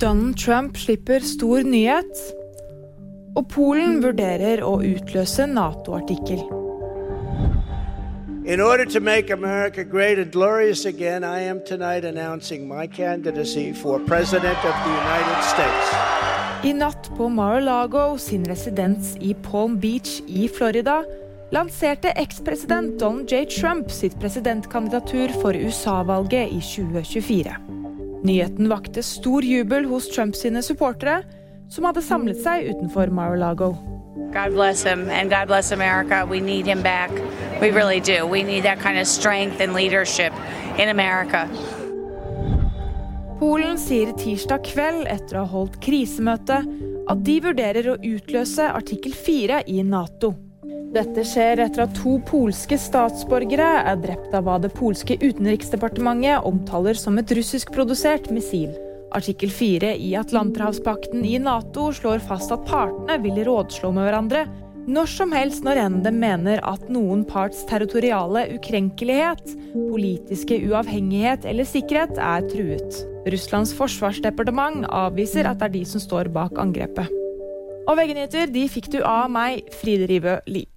Donald Trump slipper stor nyhet. Og Polen vurderer å utløse Nato-artikkel. In order to make America great and glorious again, I am tonight announcing my candidacy for President of the United States. I natt på Mar-a-Lago, sin residens i Palm Beach i Florida, lanserte ekspresident Donald J. Trump sitt presidentkandidatur for USA-valget i 2024. Nyheten vakte stor jubel hos Trumps sine supportere, som hadde samlet seg utenfor Mar-a-Lago. God bless him and God bless America. We need him back. We really do. We need that kind of strength and leadership in America. Polen sier tirsdag kveld etter å ha holdt krisemøte at de vurderer å utløse artikkel 4 i Nato. Dette skjer etter at to polske statsborgere er drept av hva det polske utenriksdepartementet omtaler som et russiskprodusert missil. Artikkel 4 i Atlanterhavspakten i Nato slår fast at partene vil rådslå med hverandre når som helst når enn de mener at noen parts territoriale ukrenkelighet, politiske uavhengighet eller sikkerhet er truet. Russlands forsvarsdepartement avviser at det er de som står bak angrepet. Og VG-nyheter de fikk du av meg, Fride Rivø Lie.